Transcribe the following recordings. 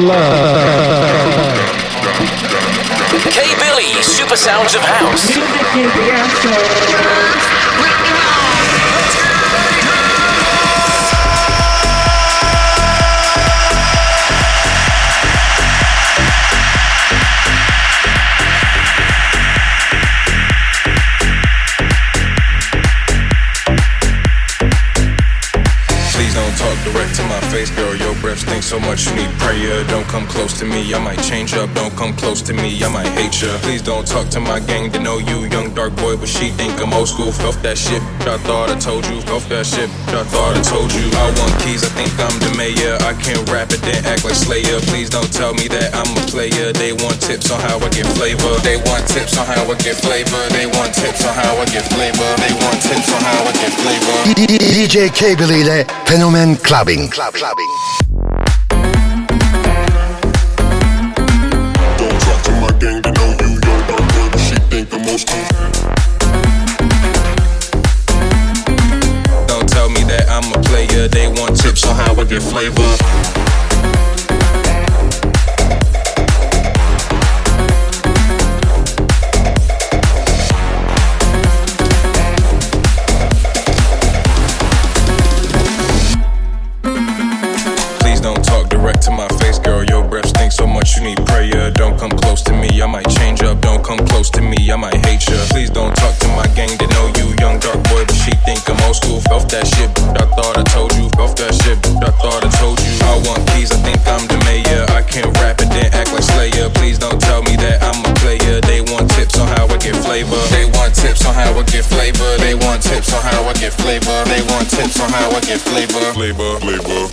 love. close to me, I might hate ya. Please don't talk to my gang, to know you, young dark boy, but she think I'm old school. Off that shit, I thought I told you. Off that shit, I thought I told you. I want keys, I think I'm the mayor. I can rap it, then act like Slayer. Please don't tell me that I'm a player. They want tips on how I get flavor. They want tips on how I get flavor. They want tips on how I get flavor. They want tips on how I get flavor. DJ K ile Clubbing. Club, clubbing. Don't tell me that I'm a player. They want tips on how I get flavor. flavor, flavor, flavor.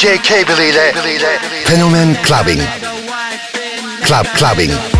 DJ Cable ile Fenomen Clubbing. Club Clubbing.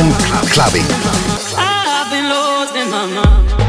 Clubbing. I've been lost in my mind.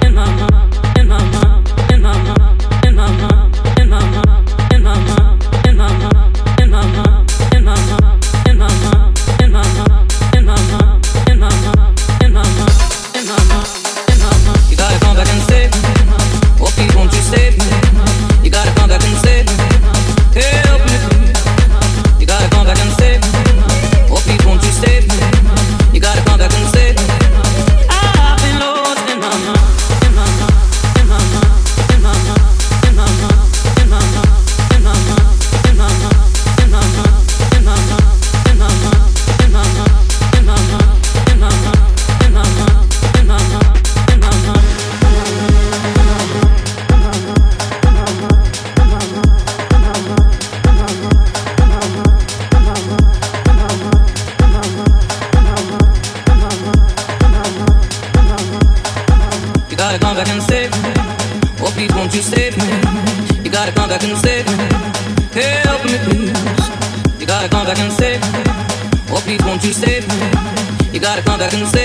can say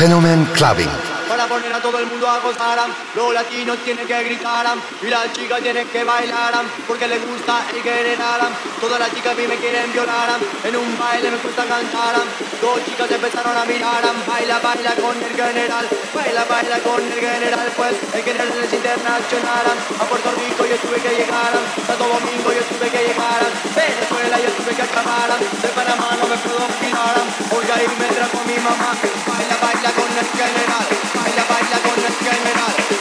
Fenomen Clubbing. Para poner a todo el mundo a gozar. Los latinos tienen que gritar y las chicas tienen que bailar porque les gusta el general. Todas las chicas a mí me quieren violar. En un baile me gusta cantar. Dos chicas empezaron a mirar. Baila, baila con el general. Baila, baila con el general. Pues el general es internacional. A Puerto Rico yo tuve que llegar. Santo Domingo yo tuve que llegar. Venezuela yo tuve que acabar. De Panamá no me puedo olvidar. Voy a irme tras con mi mamá. Baila, baila con el general. baila con las caimeradas.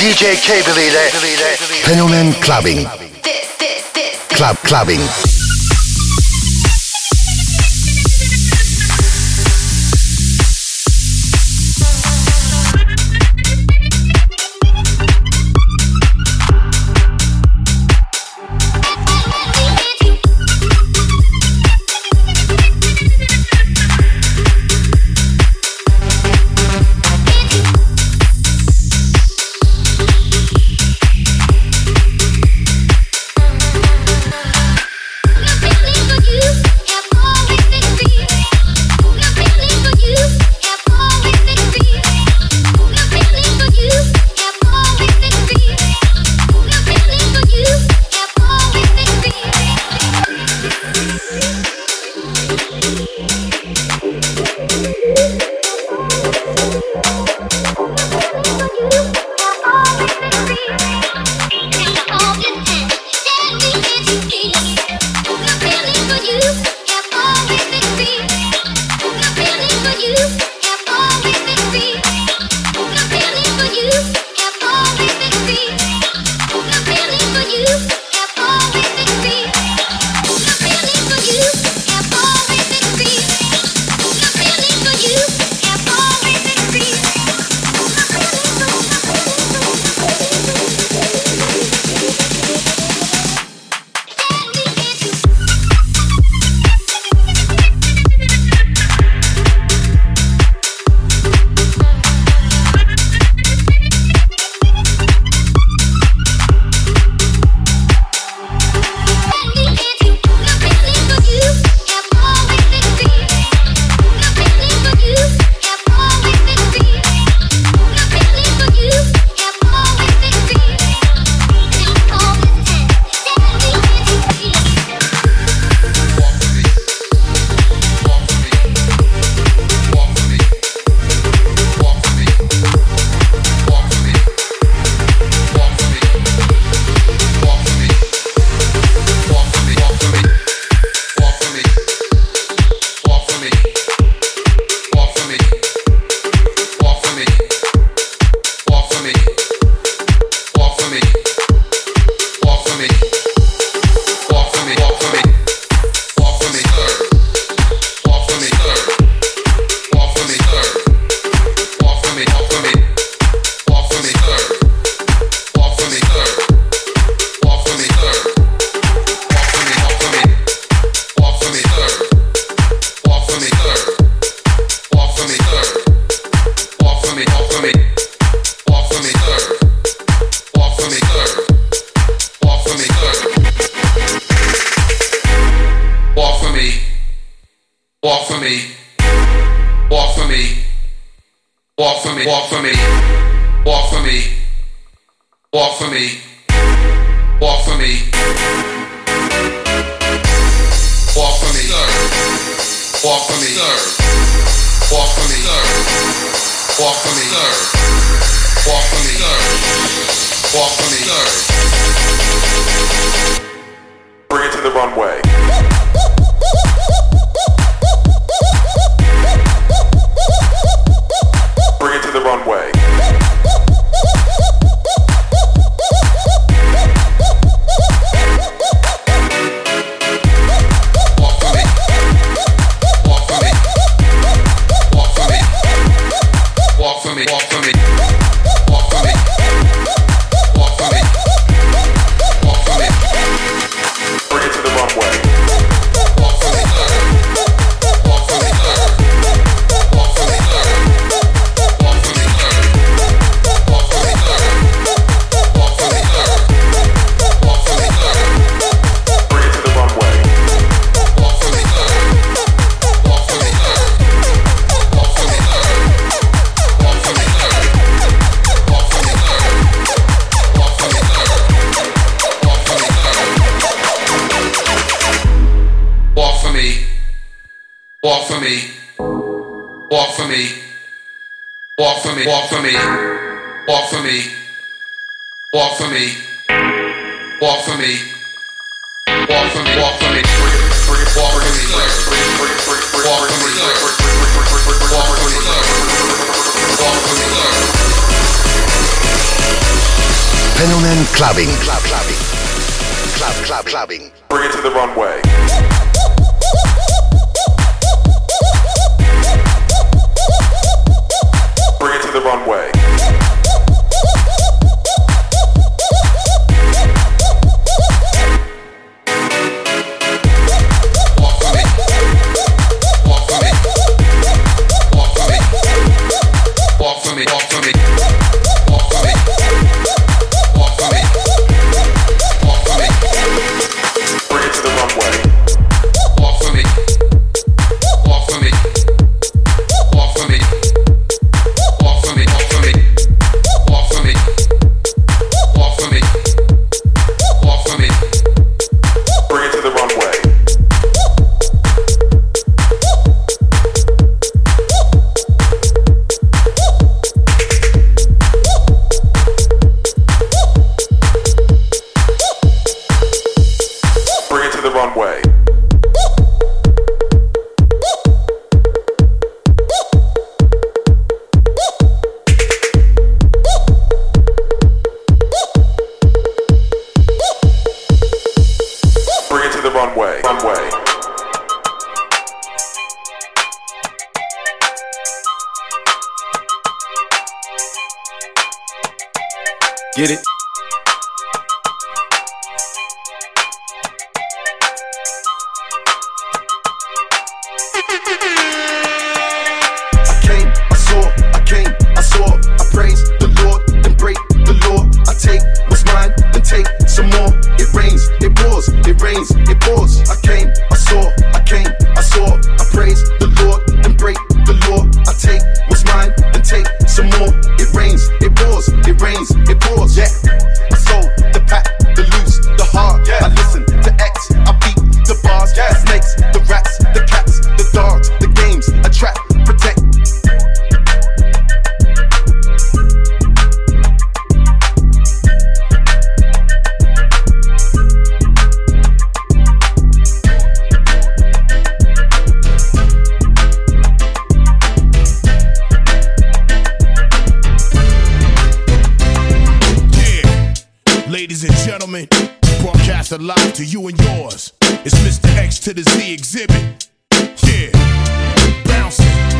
DJ Cable ile Fenomen Clubbing. Club Clubbing. Walk for me, ladies and gentlemen, broadcast live to you and yours. It's Mr. X to the Z Xzibit. Yeah, bouncing.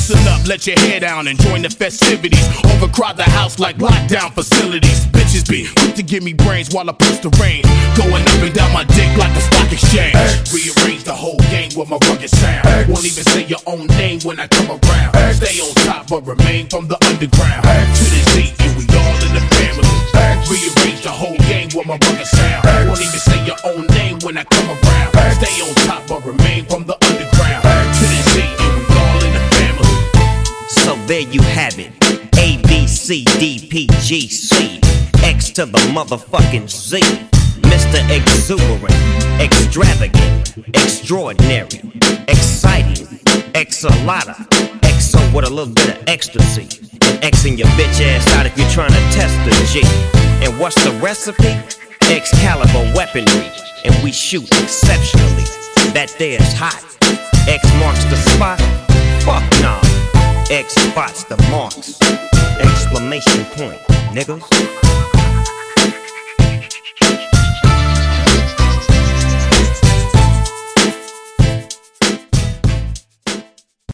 Loosen up, let your hair down and join the festivities. Overcrowd the house like lockdown facilities. Bitches be quick to give me brains while I push the rain. Going up and down my dick like a stock exchange. Rearrange the whole game with my rugged sound. Won't even say your own name when I come around. Stay on top but remain from the underground. To the Z and we all in the family. Rearrange the whole game with my rugged sound. Won't even say your own name when I come around. Stay on top but remain from the there you have it. A B C D P G C X to the motherfucking Z. Mr. Exuberant, extravagant, extraordinary, exciting, exalata, exo with a little bit of ecstasy. And Xing your bitch ass out if you're trying to test the G. And what's the recipe? Excalibur weaponry, and we shoot exceptionally. That there's hot. X marks the spot. Fuck nah. X spots the marks. Exclamation point, niggas.